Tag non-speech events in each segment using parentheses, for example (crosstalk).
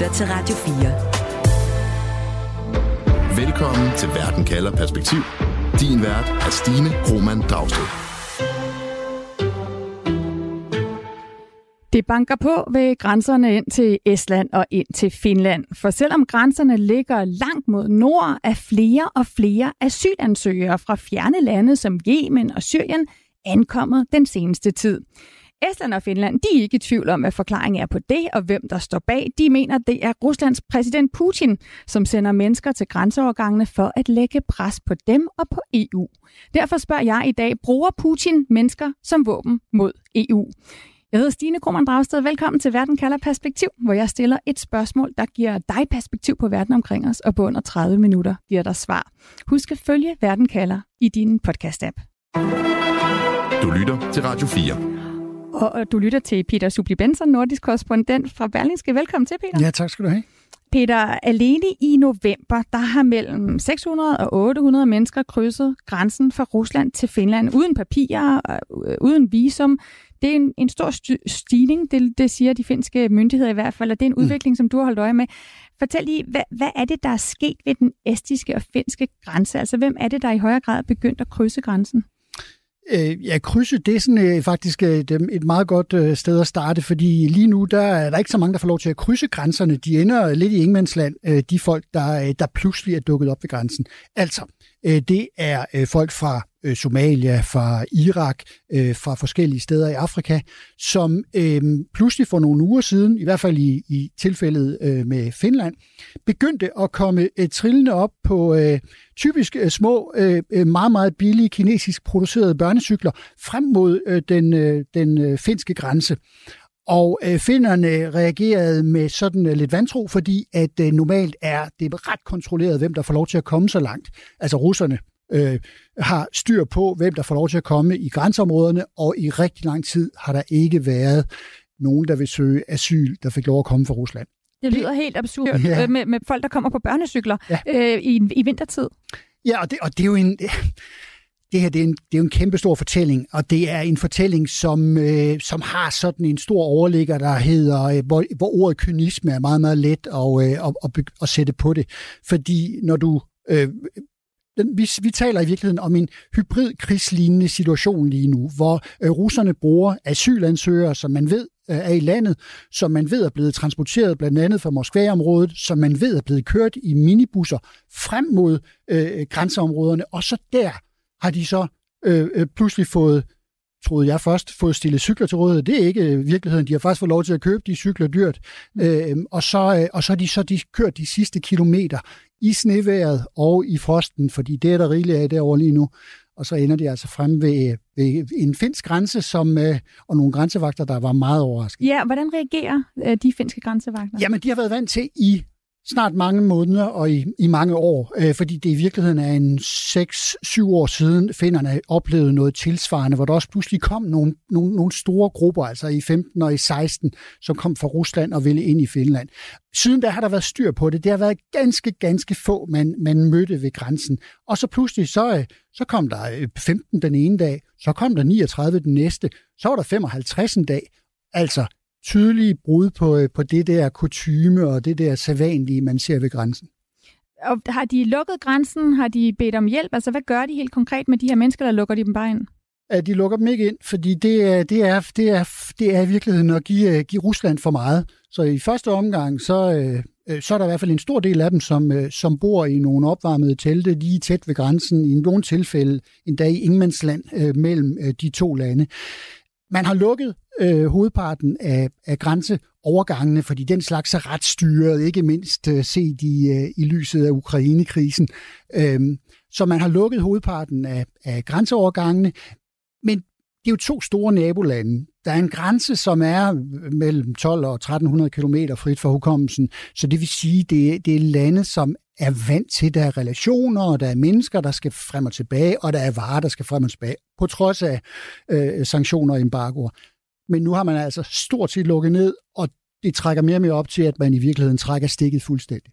lytter til Radio 4. Velkommen til Verden kalder perspektiv. Din vært er Stine Roman Dragsted. Det banker på ved grænserne ind til Estland og ind til Finland. For selvom grænserne ligger langt mod nord, er flere og flere asylansøgere fra fjerne lande som Yemen og Syrien ankommet den seneste tid. Estland og Finland de er ikke i tvivl om, hvad forklaringen er på det, og hvem der står bag. De mener, det er Ruslands præsident Putin, som sender mennesker til grænseovergangene for at lægge pres på dem og på EU. Derfor spørger jeg i dag, bruger Putin mennesker som våben mod EU? Jeg hedder Stine Krohmann Dragsted. Velkommen til Verden kalder perspektiv, hvor jeg stiller et spørgsmål, der giver dig perspektiv på verden omkring os, og på under 30 minutter giver dig svar. Husk at følge Verden kalder i din podcast-app. Du lytter til Radio 4. Og du lytter til Peter Subli Benson, nordisk korrespondent fra Berlingske. Velkommen til, Peter. Ja, tak skal du have. Peter, alene i november, der har mellem 600 og 800 mennesker krydset grænsen fra Rusland til Finland, uden papirer, øh, uden visum. Det er en, en stor stigning, det, det siger de finske myndigheder i hvert fald, og det er en mm. udvikling, som du har holdt øje med. Fortæl lige, hvad, hvad er det, der er sket ved den estiske og finske grænse? Altså, hvem er det, der i højere grad er begyndt at krydse grænsen? Øh, ja, krydse, det er sådan, øh, faktisk øh, et, et meget godt øh, sted at starte, fordi lige nu der er der ikke så mange, der får lov til at krydse grænserne. De ender lidt i ingenmandsland, øh, de folk, der, øh, der pludselig er dukket op ved grænsen. Altså, øh, det er øh, folk fra øh, Somalia, fra Irak, øh, fra forskellige steder i Afrika, som øh, pludselig for nogle uger siden, i hvert fald i, i tilfældet øh, med Finland, begyndte at komme øh, trillende op på øh, typisk øh, små, øh, øh meget, meget billige kinesisk producerede børnecykler frem mod øh, den, øh, den øh, finske grænse. Og øh, finderne reagerede med sådan øh, lidt vantro, fordi at øh, normalt er det ret kontrolleret, hvem der får lov til at komme så langt. Altså russerne øh, har styr på, hvem der får lov til at komme i grænseområderne, og i rigtig lang tid har der ikke været nogen, der vil søge asyl, der fik lov at komme fra Rusland. Det lyder helt absurd ja. med, med folk, der kommer på børnecykler ja. øh, i, i vintertid. Ja, og det, og det er jo en... Det her det er, en, det er en kæmpe stor fortælling, og det er en fortælling, som, øh, som har sådan en stor overligger, der hedder, øh, hvor, hvor ordet kynisme er meget, meget let at, øh, at, at, at sætte på det. Fordi når du øh, den, vi, vi taler i virkeligheden om en hybrid krigslignende situation lige nu, hvor øh, russerne bruger asylansøgere, som man ved øh, er i landet, som man ved er blevet transporteret blandt andet fra Moskva-området, som man ved er blevet kørt i minibusser frem mod øh, grænseområderne, og så der har de så øh, øh pludselig fået troede jeg først, fået stillet cykler til rådighed. Det er ikke øh, virkeligheden. De har faktisk fået lov til at købe de cykler dyrt. Mm. Øh, og så, øh, og så har de så de kørt de sidste kilometer i sneværet og i frosten, fordi det er der rigeligt af derovre lige nu. Og så ender de altså frem ved, ved en finsk grænse, som, øh, og nogle grænsevagter, der var meget overrasket. Ja, hvordan reagerer øh, de finske grænsevagter? Jamen, de har været vant til i snart mange måneder og i, i mange år, øh, fordi det i virkeligheden er en 6-7 år siden, finderne oplevede noget tilsvarende, hvor der også pludselig kom nogle, nogle, nogle store grupper, altså i 15 og i 16, som kom fra Rusland og ville ind i Finland. Siden da har der været styr på det. Det har været ganske, ganske få, man, man mødte ved grænsen. Og så pludselig, så, øh, så kom der øh, 15 den ene dag, så kom der 39 den næste, så var der 55 en dag. Altså, tydelige brud på, øh, på det der kutyme og det der sædvanlige, man ser ved grænsen. Og har de lukket grænsen? Har de bedt om hjælp? Altså, hvad gør de helt konkret med de her mennesker, der lukker de dem bare ind? At de lukker dem ikke ind, fordi det er, det er, det er, det er i virkeligheden at give, øh, give Rusland for meget. Så i første omgang, så, øh, så er der i hvert fald en stor del af dem, som, som bor i nogle opvarmede telte lige tæt ved grænsen, i nogle tilfælde endda i ingenmandsland øh, mellem de to lande. Man har lukket øh, hovedparten af, af grænseovergangene, fordi den slags er ret styret, ikke mindst øh, set i, øh, i lyset af Ukrainekrisen. Øh, så man har lukket hovedparten af, af grænseovergangene, men det er jo to store nabolande. Der er en grænse, som er mellem 12 og 1300 km frit for hukommelsen, så det vil sige, det, det er lande, som er vant til, der er relationer, og der er mennesker, der skal frem og tilbage, og der er varer, der skal frem og tilbage, på trods af øh, sanktioner og embargoer. Men nu har man altså stort set lukket ned, og det trækker mere og mere op til, at man i virkeligheden trækker stikket fuldstændig.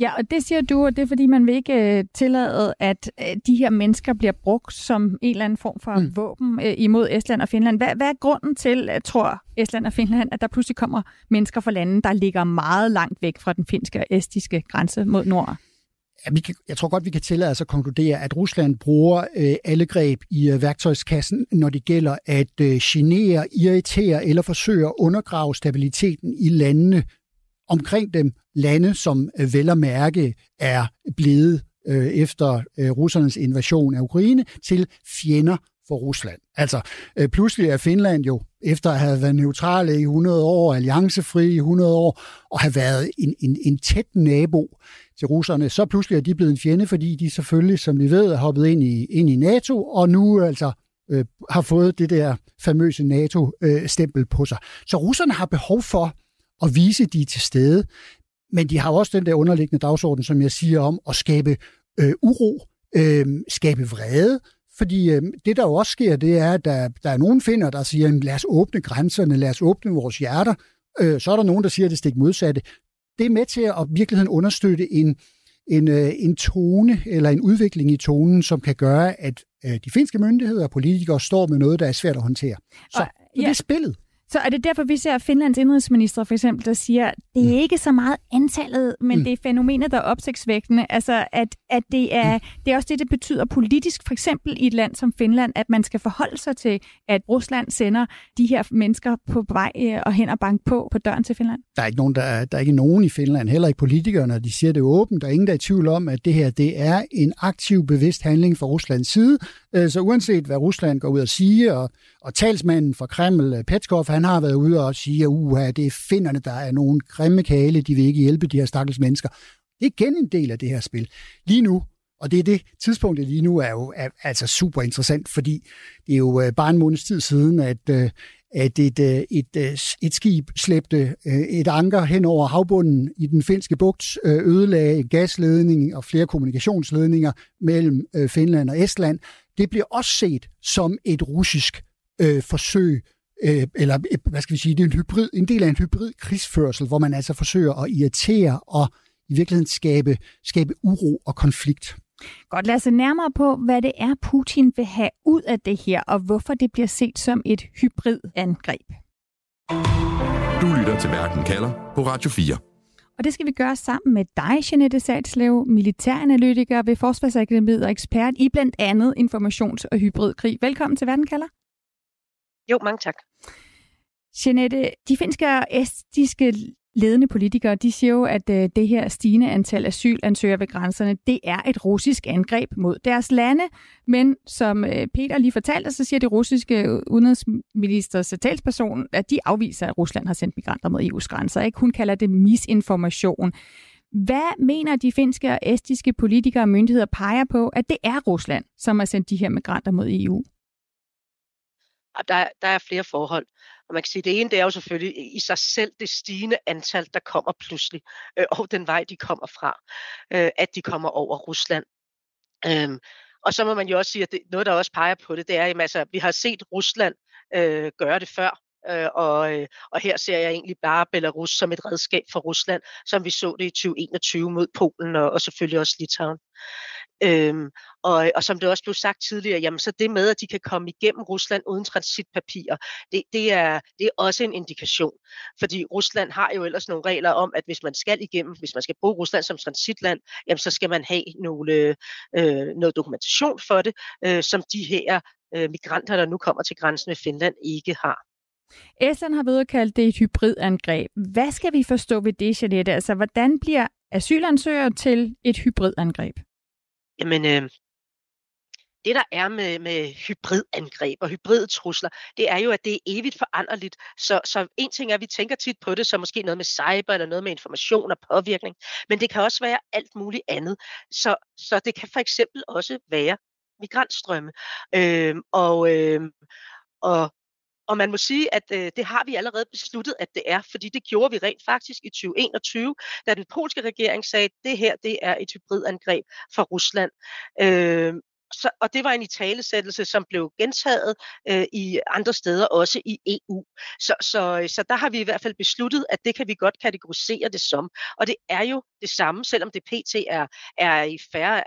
Ja, og det siger du, og det er fordi, man vil ikke uh, tillade, at uh, de her mennesker bliver brugt som en eller anden form for mm. våben uh, imod Estland og Finland. Hvad, hvad er grunden til, uh, tror Estland og Finland, at der pludselig kommer mennesker fra lande, der ligger meget langt væk fra den finske og estiske grænse mod nord? Ja, vi kan, jeg tror godt, vi kan tillade os at konkludere, at Rusland bruger øh, alle greb i øh, værktøjskassen, når det gælder at øh, genere, irritere eller forsøge at undergrave stabiliteten i landene omkring dem. Lande, som øh, vel at mærke er blevet øh, efter øh, russernes invasion af Ukraine til fjender for Rusland. Altså, øh, pludselig er Finland jo, efter at have været neutrale i 100 år, alliancefri i 100 år, og have været en, en, en tæt nabo til russerne, så pludselig er de blevet en fjende, fordi de selvfølgelig, som vi ved, er hoppet ind i, ind i NATO, og nu altså øh, har fået det der famøse NATO-stempel øh, på sig. Så russerne har behov for at vise, at de er til stede, men de har også den der underliggende dagsorden, som jeg siger om at skabe øh, uro, øh, skabe vrede, fordi øh, det, der jo også sker, det er, at der, der er nogen finder, der siger, lad os åbne grænserne, lad os åbne vores hjerter. Øh, så er der nogen, der siger det stik modsatte. Det er med til at virkeligheden understøtte en, en, øh, en tone eller en udvikling i tonen, som kan gøre, at øh, de finske myndigheder og politikere står med noget, der er svært at håndtere. Så, og, så ja. det er spillet. Så er det derfor, vi ser Finlands indrigsminister for eksempel, der siger, det er mm. ikke så meget antallet, men mm. det er fænomenet, der er opsigtsvækkende. Altså, at, at det, er, mm. det er også det, det betyder politisk, for eksempel i et land som Finland, at man skal forholde sig til, at Rusland sender de her mennesker på vej øh, og hen og banke på på døren til Finland. Der er ikke nogen, der er, der er ikke nogen i Finland, heller ikke politikerne, de siger det åbent. Der er ingen, der er i tvivl om, at det her det er en aktiv, bevidst handling fra Ruslands side. Øh, så uanset hvad Rusland går ud og siger, og, og talsmanden for Kreml, øh, Petskov, han har været ude og sige, at uha, det er finderne, der er nogle grimme kale, de vil ikke hjælpe de her stakkels mennesker. Det er igen en del af det her spil. Lige nu, og det er det tidspunktet lige nu er jo er, altså super interessant, fordi det er jo øh, bare en måneds tid siden, at, øh, at et, øh, et, et, et skib slæbte et anker hen over havbunden i den finske bugt, ødelagde gasledning og flere kommunikationsledninger mellem Finland og Estland. Det bliver også set som et russisk øh, forsøg, øh, eller hvad skal vi sige, det er en, hybrid, en del af en hybrid krigsførsel, hvor man altså forsøger at irritere og i virkeligheden skabe, skabe uro og konflikt. Godt, lad os se nærmere på, hvad det er, Putin vil have ud af det her, og hvorfor det bliver set som et hybridangreb. Du lytter til Verden kalder på Radio 4. Og det skal vi gøre sammen med dig, Jeanette Salslev, militæranalytiker ved Forsvarsakademiet og ekspert i blandt andet informations- og hybridkrig. Velkommen til Verden kalder. Jo, mange tak. Jeanette, de finske og estiske ledende politikere, de siger jo, at øh, det her stigende antal asylansøgere ved grænserne, det er et russisk angreb mod deres lande. Men som øh, Peter lige fortalte, så siger det russiske øh, udenrigsministers talsperson, at de afviser, at Rusland har sendt migranter mod EU's grænser. Ikke? Hun kalder det misinformation. Hvad mener de finske og estiske politikere og myndigheder peger på, at det er Rusland, som har sendt de her migranter mod EU? Der, der er flere forhold. Og man kan sige, at det ene det er jo selvfølgelig i sig selv det stigende antal, der kommer pludselig, øh, og den vej, de kommer fra, øh, at de kommer over Rusland. Øhm, og så må man jo også sige, at det, noget, der også peger på det, det er, at altså, vi har set Rusland øh, gøre det før, øh, og, øh, og her ser jeg egentlig bare Belarus som et redskab for Rusland, som vi så det i 2021 mod Polen og, og selvfølgelig også Litauen. Øhm, og, og som det også blev sagt tidligere, jamen så det med, at de kan komme igennem Rusland uden transitpapirer, det, det, er, det er også en indikation. Fordi Rusland har jo ellers nogle regler om, at hvis man skal igennem, hvis man skal bruge Rusland som transitland, jamen så skal man have nogle, øh, noget dokumentation for det, øh, som de her øh, migranter, der nu kommer til grænsen med Finland, ikke har. Estland har ved at kalde det et hybridangreb. Hvad skal vi forstå ved det, Jeanette? Altså, hvordan bliver asylansøgere til et hybridangreb? Jamen, øh, det der er med, med hybridangreb og hybridtrusler, det er jo, at det er evigt foranderligt. Så, så en ting er, at vi tænker tit på det som måske noget med cyber eller noget med information og påvirkning, men det kan også være alt muligt andet. Så, så det kan for eksempel også være migrantstrømme. Øh, og, øh, og og man må sige, at øh, det har vi allerede besluttet, at det er, fordi det gjorde vi rent faktisk i 2021, da den polske regering sagde, at det her det er et hybridangreb fra Rusland. Øh, så, og det var en italesættelse, som blev gentaget øh, i andre steder, også i EU. Så, så, øh, så der har vi i hvert fald besluttet, at det kan vi godt kategorisere det som. Og det er jo det samme, selvom det pt. er, er i færre,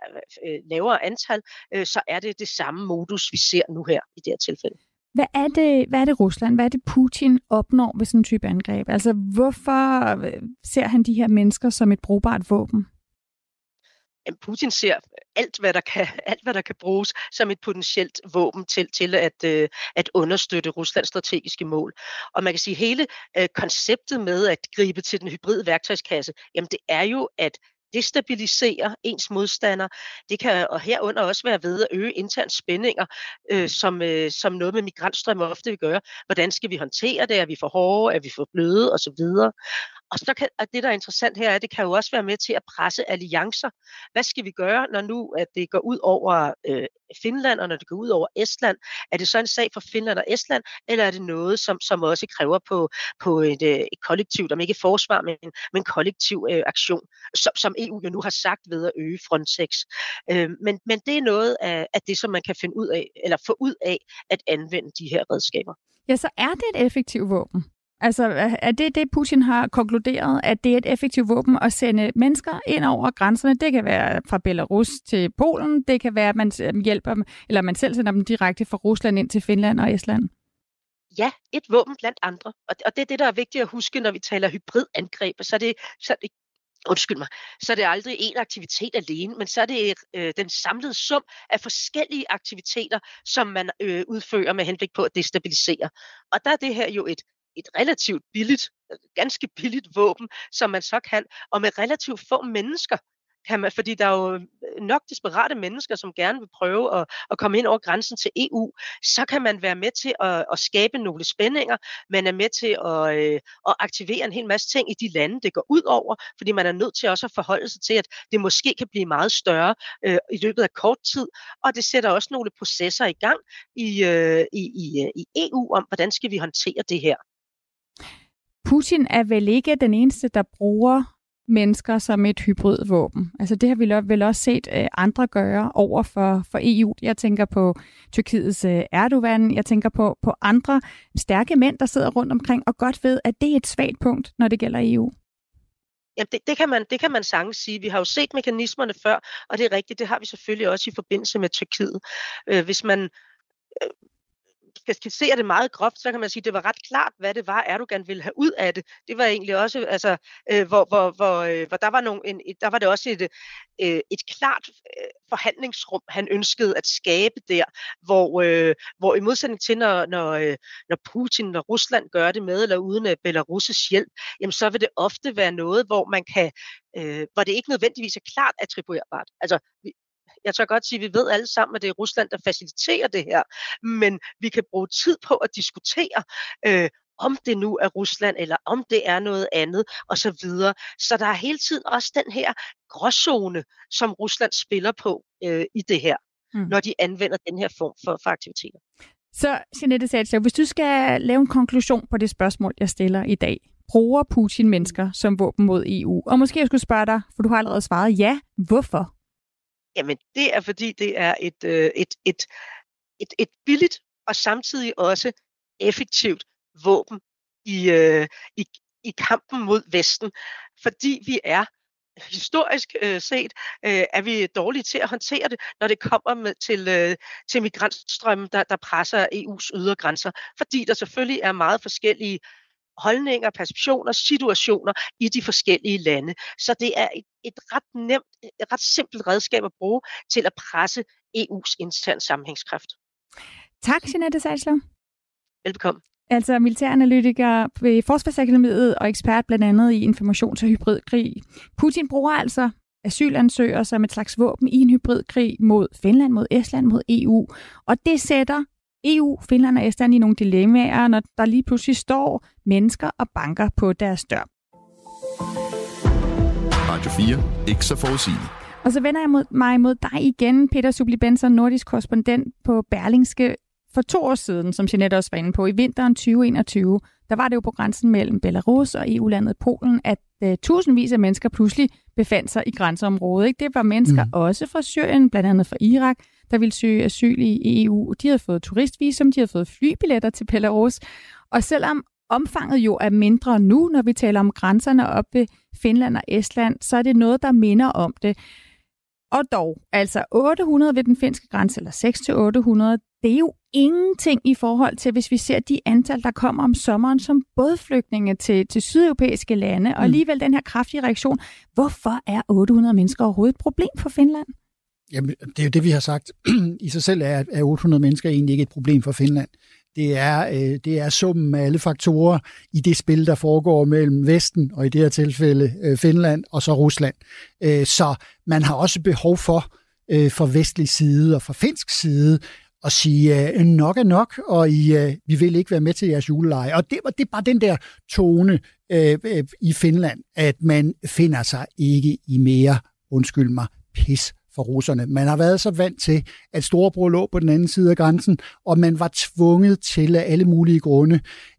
øh, lavere antal, øh, så er det det samme modus, vi ser nu her i det her tilfælde. Hvad er, det, hvad er det Rusland, hvad er det Putin opnår ved sådan en type angreb? Altså hvorfor øh, ser han de her mennesker som et brugbart våben? Putin ser alt, hvad der kan, (laughs) alt, hvad der kan bruges som et potentielt våben til, til at, øh, at understøtte Ruslands strategiske mål. Og man kan sige, at hele øh, konceptet med at gribe til den hybride værktøjskasse, jamen det er jo at destabilisere ens modstander. Det kan og herunder også være ved at øge interne spændinger, øh, som, øh, som noget med migrantstrømme ofte vil gøre. Hvordan skal vi håndtere det? Er vi for hårde? Er vi for bløde? Og så videre. Og så kan, og det, der er interessant her, er, at det kan jo også være med til at presse alliancer. Hvad skal vi gøre, når nu at det går ud over øh, Finland, og når det går ud over Estland? Er det så en sag for Finland og Estland, eller er det noget, som, som også kræver på, på et, øh, et kollektivt, om ikke forsvar, men, men kollektiv øh, aktion, som, som EU jo nu har sagt ved at øge Frontex. Øh, men, men det er noget af, af det, som man kan finde ud af, eller få ud af at anvende de her redskaber. Ja, så er det et effektivt våben. Altså, er det det, Putin har konkluderet, at det er et effektivt våben at sende mennesker ind over grænserne? Det kan være fra Belarus til Polen, det kan være, at man øh, hjælper dem, eller man selv sender dem direkte fra Rusland ind til Finland og Estland. Ja, et våben blandt andre. Og det, og det er det, der er vigtigt at huske, når vi taler hybridangreb. Så er det, så er det undskyld mig, så er det aldrig en aktivitet alene, men så er det øh, den samlede sum af forskellige aktiviteter, som man øh, udfører med henblik på at destabilisere. Og der er det her jo et et relativt billigt, ganske billigt våben, som man så kan, og med relativt få mennesker, kan man, fordi der er jo øh, nok desperate mennesker, som gerne vil prøve at, at komme ind over grænsen til EU, så kan man være med til at, at skabe nogle spændinger. Man er med til at, øh, at aktivere en hel masse ting i de lande, det går ud over, fordi man er nødt til også at forholde sig til, at det måske kan blive meget større øh, i løbet af kort tid, og det sætter også nogle processer i gang i, øh, i, i, øh, i EU om, hvordan skal vi håndtere det her. Putin er vel ikke den eneste, der bruger mennesker som et hybridvåben. Altså det har vi vel også set øh, andre gøre over for, for EU. Jeg tænker på Tyrkiets øh, Erdogan, jeg tænker på, på andre stærke mænd, der sidder rundt omkring og godt ved, at det er et svagt punkt, når det gælder EU. Ja, det, det, kan man, det kan man sagtens sige. Vi har jo set mekanismerne før, og det er rigtigt, det har vi selvfølgelig også i forbindelse med Tyrkiet. Øh, hvis man øh, skal skissere det meget groft, så kan man sige, at det var ret klart, hvad det var, Erdogan ville have ud af det. Det var egentlig også, altså, øh, hvor, hvor, hvor, øh, hvor der, var nogle, en, der var det også et, øh, et klart øh, forhandlingsrum, han ønskede at skabe der, hvor, øh, hvor i modsætning til, når, når, øh, når Putin og Rusland gør det med eller uden af Belarus' hjælp, jamen så vil det ofte være noget, hvor man kan, øh, hvor det ikke nødvendigvis er klart attribuerbart. Altså, jeg tør godt sige, at vi ved alle sammen, at det er Rusland, der faciliterer det her, men vi kan bruge tid på at diskutere, øh, om det nu er Rusland, eller om det er noget andet, og så videre. Så der er hele tiden også den her gråzone, som Rusland spiller på øh, i det her, mm. når de anvender den her form for, for aktiviteter. Så, Jeanette Satslev, hvis du skal lave en konklusion på det spørgsmål, jeg stiller i dag, bruger Putin mennesker som våben mod EU? Og måske jeg skulle spørge dig, for du har allerede svaret ja. Hvorfor? Jamen, det er fordi, det er et, øh, et, et, et, et billigt og samtidig også effektivt våben i, øh, i, i kampen mod Vesten, fordi vi er historisk øh, set øh, er vi dårlige til at håndtere det, når det kommer med, til, øh, til migrantstrømmen, der, der presser EU's ydre grænser, fordi der selvfølgelig er meget forskellige holdninger, perceptioner, situationer i de forskellige lande. Så det er et, et ret nemt, et ret simpelt redskab at bruge til at presse EU's intern sammenhængskraft. Tak, Jeanette Salsler. Velkommen. Altså militæranalytiker ved Forsvarsakademiet og ekspert blandt andet i informations- og hybridkrig. Putin bruger altså asylansøgere som et slags våben i en hybridkrig mod Finland, mod Estland, mod EU. Og det sætter EU, Finland og Estland i nogle dilemmaer, når der lige pludselig står mennesker og banker på deres dør. Radio 4. Ikke så forudsigeligt. Og så vender jeg mod, mig mod dig igen, Peter Subli Benson, nordisk korrespondent på Berlingske. For to år siden, som Jeanette også var inde på, i vinteren 2021, der var det jo på grænsen mellem Belarus og EU-landet Polen, at uh, tusindvis af mennesker pludselig befandt sig i grænseområdet. Ikke? Det var mennesker mm. også fra Syrien, blandt andet fra Irak, der ville søge asyl i EU. De havde fået turistvisum, de havde fået flybilletter til Belarus. Og selvom omfanget jo er mindre nu, når vi taler om grænserne op ved Finland og Estland, så er det noget, der minder om det. Og dog, altså 800 ved den finske grænse, eller 6-800, det er jo ingenting i forhold til, hvis vi ser de antal, der kommer om sommeren som både flygtninge til, til sydeuropæiske lande, og mm. alligevel den her kraftige reaktion. Hvorfor er 800 mennesker overhovedet et problem for Finland? Jamen, det er jo det, vi har sagt. (clears throat) I sig selv er, er 800 mennesker egentlig ikke et problem for Finland. Det er, øh, det er summen af alle faktorer i det spil, der foregår mellem Vesten, og i det her tilfælde øh, Finland, og så Rusland. Øh, så man har også behov for, øh, fra vestlig side og fra finsk side, og sige, øh, nok er nok, og I, øh, vi vil ikke være med til jeres juleleje. Og det, det er bare den der tone øh, øh, i Finland, at man finder sig ikke i mere, undskyld mig, pis for russerne. Man har været så vant til, at Storebror lå på den anden side af grænsen, og man var tvunget til af alle mulige grunde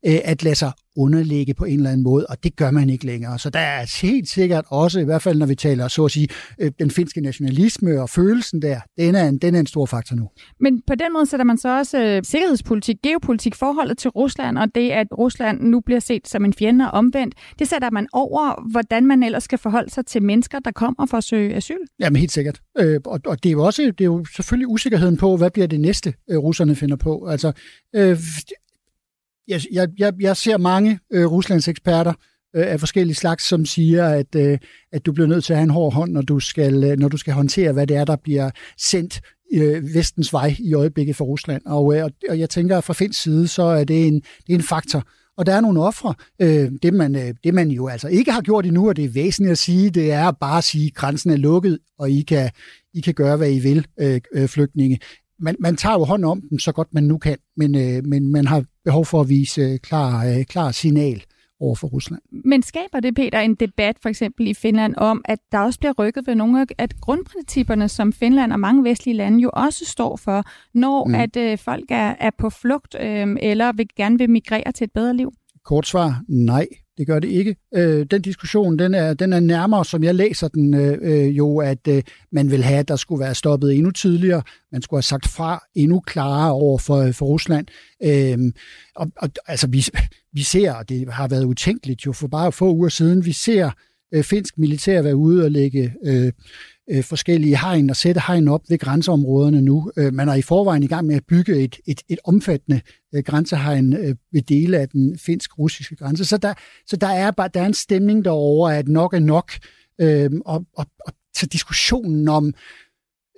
øh, at lade sig underlægge på en eller anden måde, og det gør man ikke længere. Så der er helt sikkert også, i hvert fald når vi taler så at sige, øh, den finske nationalisme og følelsen der, den er, en, den er en stor faktor nu. Men på den måde sætter man så også øh, sikkerhedspolitik, geopolitik, forholdet til Rusland, og det, at Rusland nu bliver set som en fjende og omvendt, det sætter man over, hvordan man ellers skal forholde sig til mennesker, der kommer for at søge asyl? Jamen helt sikkert. Øh, og, og det er jo også, det er jo selvfølgelig usikkerheden på, hvad bliver det næste, øh, russerne finder på. Altså, øh, jeg, jeg, jeg, jeg ser mange øh, Ruslands eksperter øh, af forskellige slags, som siger, at, øh, at du bliver nødt til at have en hård hånd, når du skal, øh, når du skal håndtere, hvad det er, der bliver sendt øh, vestens vej i øjeblikket for Rusland. Og, øh, og jeg tænker, at fra Finns side, så er det en, det er en faktor. Og der er nogle ofre. Øh, det, man, øh, det man jo altså ikke har gjort endnu, og det er væsentligt at sige, det er bare at sige, at grænsen er lukket, og I kan, I kan gøre, hvad I vil, øh, øh flygtninge man, man tager jo hånd om dem så godt man nu kan, men, øh, men man har behov for at vise øh, klar, øh, klar signal over for Rusland. Men skaber det, Peter, en debat for eksempel i Finland om, at der også bliver rykket ved nogle af grundprincipperne, som Finland og mange vestlige lande jo også står for, når mm. at øh, folk er, er på flugt øh, eller vil gerne vil migrere til et bedre liv? Kort svar, nej. Det gør det ikke. Øh, den diskussion, den er, den er nærmere, som jeg læser den, øh, øh, jo, at øh, man vil have, at der skulle være stoppet endnu tidligere. Man skulle have sagt fra endnu klarere over for, øh, for Rusland. Øh, og, og altså, vi, vi ser, og det har været utænkeligt jo for bare få uger siden, vi ser øh, finsk militær være ude og lægge øh, øh, forskellige hegn og sætte hegn op ved grænseområderne nu. Øh, man er i forvejen i gang med at bygge et, et, et omfattende øh, grænsehegn øh, ved dele af den finsk-russiske grænse. Så der, så der er bare der er en stemning derover at nok er nok. Øh, og, og, og så diskussionen om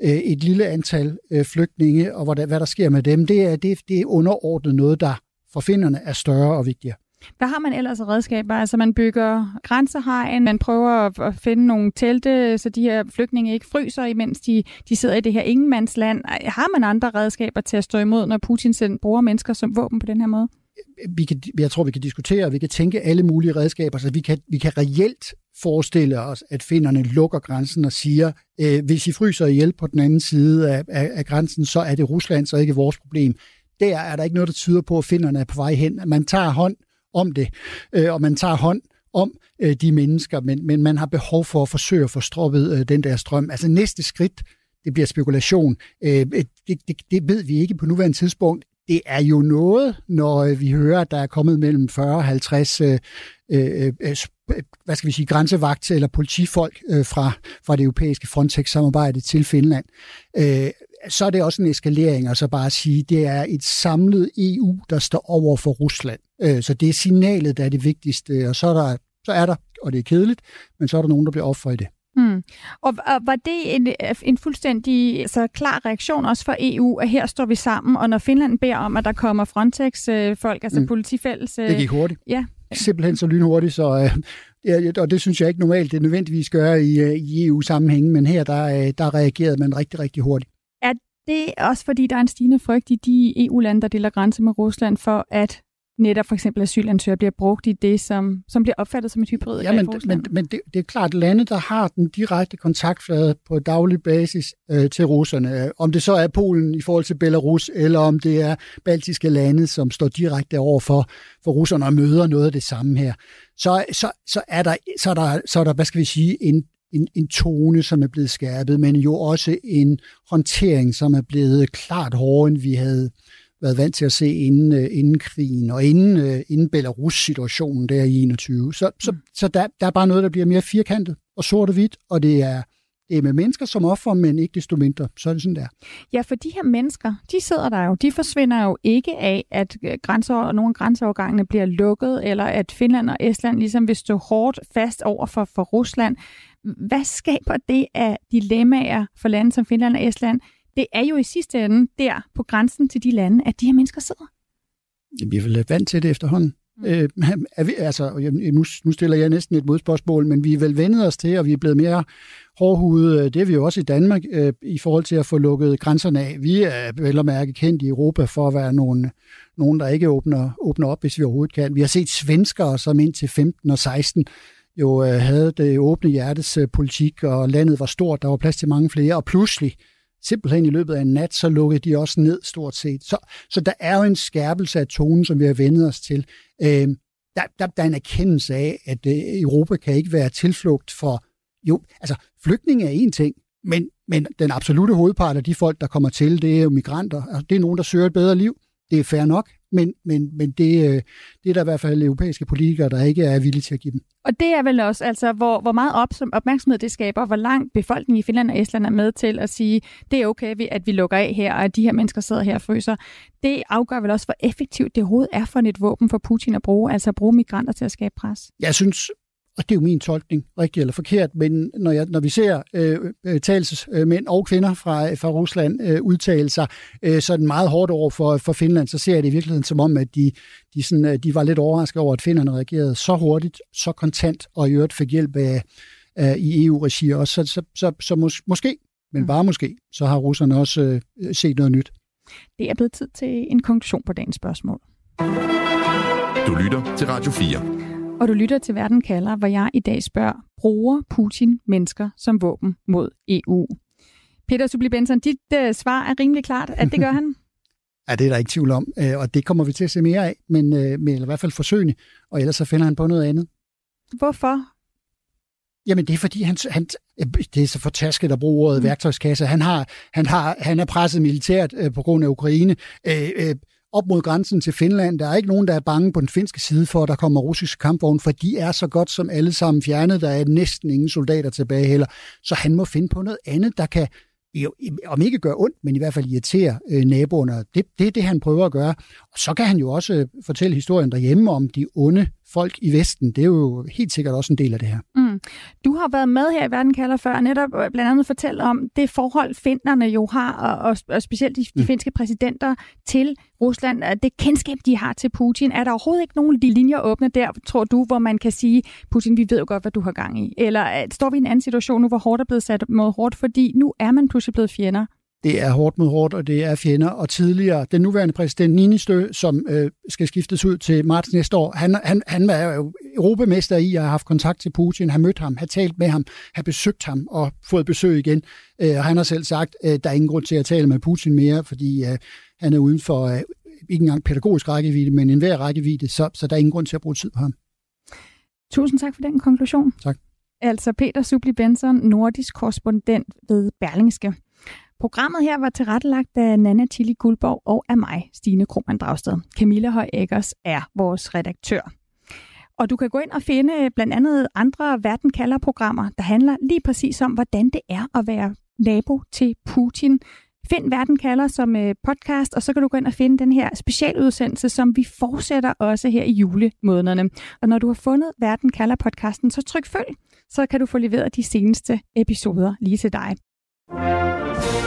øh, et lille antal øh, flygtninge og hvad der, hvad der sker med dem, det er, det, det er underordnet noget, der for finderne er større og vigtigere. Hvad har man ellers af redskaber? Altså man bygger grænsehegn, man prøver at finde nogle telte, så de her flygtninge ikke fryser, imens de, de sidder i det her ingenmandsland. Har man andre redskaber til at stå imod, når Putin selv bruger mennesker som våben på den her måde? Vi kan, jeg tror, vi kan diskutere, vi kan tænke alle mulige redskaber, så vi kan, vi kan reelt forestille os, at finderne lukker grænsen og siger, øh, hvis I fryser ihjel på den anden side af, af, af grænsen, så er det Ruslands og ikke vores problem. Der er der ikke noget, der tyder på, at finderne er på vej hen. Man tager hånd om det, øh, og man tager hånd om øh, de mennesker, men, men man har behov for at forsøge at få stroppet øh, den der strøm. Altså næste skridt, det bliver spekulation. Øh, det, det, det ved vi ikke på nuværende tidspunkt. Det er jo noget, når øh, vi hører, at der er kommet mellem 40 og 50 øh, øh, øh, øh, hvad skal vi sige, grænsevagt eller politifolk øh, fra, fra det europæiske Frontex-samarbejde til Finland. Øh, så er det også en eskalering, og så bare at sige, det er et samlet EU, der står over for Rusland. Øh, så det er signalet, der er det vigtigste, og så er der, så er der og det er kedeligt, men så er der nogen, der bliver offer i det. Mm. Og, og var det en, en fuldstændig altså, klar reaktion også fra EU, at her står vi sammen, og når Finland beder om, at der kommer Frontex-folk, altså mm. politifælles... Det gik hurtigt. Ja. Simpelthen så lynhurtigt, så, øh, (laughs) og det synes jeg ikke normalt, det nødvendigvis gør i, øh, i EU-sammenhængen, men her der, der reagerede man rigtig, rigtig hurtigt. Er det også fordi, der er en stigende frygt i de EU-lande, der deler grænse med Rusland, for at netop for eksempel asylansøgere bliver brugt i det, som, som bliver opfattet som et hybrid. Ja, men, men, men det, det er klart, lande, der har den direkte kontaktflade på daglig basis øh, til russerne, om det så er Polen i forhold til Belarus, eller om det er baltiske lande, som står direkte over for, for russerne og møder noget af det samme her, så, så, så, er, der, så, er, der, så er der, hvad skal vi sige, en en, en tone, som er blevet skærpet, men jo også en håndtering, som er blevet klart hårdere, end vi havde været vant til at se inden, uh, inden krigen og inden, uh, inden Belarus-situationen der i 21. Så, så, mm. så der, der er bare noget, der bliver mere firkantet og sort og hvidt, og det er, det er med mennesker som offer, men ikke desto mindre. Så er det sådan der. Ja, for de her mennesker, de sidder der jo. De forsvinder jo ikke af, at øh, grænser, og nogle grænseovergangene bliver lukket, eller at Finland og Estland ligesom vil stå hårdt fast over for, for Rusland. Hvad skaber det af dilemmaer for lande som Finland og Estland? Det er jo i sidste ende der på grænsen til de lande, at de her mennesker sidder. Vi er vel vant til det efterhånden. Mm. Øh, er vi, altså, nu, nu stiller jeg næsten et modspørgsmål, men vi er vel vendet os til, og vi er blevet mere hårdhudet. Det er vi jo også i Danmark øh, i forhold til at få lukket grænserne af. Vi er vel og mærke kendt i Europa for at være nogen, nogen der ikke åbner, åbner op, hvis vi overhovedet kan. Vi har set svenskere, som indtil 15 og 16 jo øh, havde det åbne hjertes øh, politik, og landet var stort, der var plads til mange flere, og pludselig, simpelthen i løbet af en nat, så lukkede de også ned stort set. Så, så der er jo en skærpelse af tonen, som vi har vendet os til. Øh, der, der, der er en erkendelse af, at øh, Europa kan ikke være tilflugt for... Jo, altså, flygtninge er en ting, men, men den absolute hovedpart af de folk, der kommer til, det er jo migranter. Altså, det er nogen, der søger et bedre liv. Det er fair nok, men, men, men det, øh, det er der i hvert fald europæiske politikere, der ikke er villige til at give dem. Og det er vel også, altså, hvor, hvor meget op, opmærksomhed det skaber, hvor langt befolkningen i Finland og Estland er med til at sige, det er okay, at vi lukker af her, og at de her mennesker sidder her og fryser. Det afgør vel også, hvor effektivt det overhovedet er for et våben for Putin at bruge, altså at bruge migranter til at skabe pres. Jeg synes, og det er jo min tolkning, rigtig eller forkert, men når, jeg, når vi ser øh, øh talsmænd og kvinder fra, fra Rusland øh, udtale sig øh, sådan meget hårdt over for, for Finland, så ser jeg det i virkeligheden som om, at de, de, sådan, øh, de var lidt overrasket over, at finnerne reagerede så hurtigt, så kontant, og i øvrigt fik hjælp af, af i EU-regi også. Så, så, så, så mås, måske, men mm. bare måske, så har russerne også øh, set noget nyt. Det er blevet tid til en konklusion på dagens spørgsmål. Du lytter til Radio 4 og du lytter til Verden kalder, hvor jeg i dag spørger, bruger Putin mennesker som våben mod EU? Peter Subli Benson, dit uh, svar er rimelig klart, at det gør han. (laughs) Ja, det er der ikke tvivl om, øh, og det kommer vi til at se mere af, men øh, med, eller i hvert fald forsøgende, og ellers så finder han på noget andet. Hvorfor? Jamen det er fordi, han, han, det er så fortasket at bruge ordet mm. værktøjskasse. Han, har, han, har, han er presset militært øh, på grund af Ukraine. Øh, øh, op mod grænsen til Finland. Der er ikke nogen, der er bange på den finske side for, at der kommer russiske kampvogne, for de er så godt som alle sammen fjernet. Der er næsten ingen soldater tilbage heller. Så han må finde på noget andet, der kan jo, om ikke gøre ondt, men i hvert fald irritere øh, naboerne. Det, det er det, han prøver at gøre. Og så kan han jo også øh, fortælle historien derhjemme om de onde folk i Vesten. Det er jo helt sikkert også en del af det her. Mm. Du har været med her i Verden kalder før, netop øh, blandt andet fortælle om det forhold, finderne jo har, og, og, og specielt de, de mm. finske præsidenter til Rusland, det kendskab, de har til Putin. Er der overhovedet ikke nogen af de linjer åbne der, tror du, hvor man kan sige, Putin, vi ved jo godt, hvad du har gang i? Eller øh, står vi i en anden situation nu, hvor hårdt er blevet sat mod hårdt, fordi nu er man pludselig blevet fjender? Det er hårdt mod hårdt, og det er fjender. Og tidligere, den nuværende præsident Ninistø, som øh, skal skiftes ud til marts næste år, han, han, han er jo europamester i at have haft kontakt til Putin, har mødt ham, har talt med ham, har besøgt ham og fået besøg igen. Øh, og han har selv sagt, at øh, der er ingen grund til at tale med Putin mere, fordi øh, han er uden for øh, ikke engang pædagogisk rækkevidde, men enhver rækkevidde, så, så der er ingen grund til at bruge tid på ham. Tusind tak for den konklusion. Tak. Altså Peter Subli Benson, nordisk korrespondent ved Berlingske. Programmet her var tilrettelagt af Nana Tilly Guldborg og af mig, Stine Krohmann Dragsted. Camilla Høj Eggers er vores redaktør. Og du kan gå ind og finde øh, blandt andet andre Verden kalder programmer, der handler lige præcis om, hvordan det er at være nabo til Putin. Find Verden kalder som øh, podcast, og så kan du gå ind og finde den her specialudsendelse, som vi fortsætter også her i julemånederne. Og når du har fundet Verden kalder podcasten, så tryk følg, så kan du få leveret de seneste episoder lige til dig.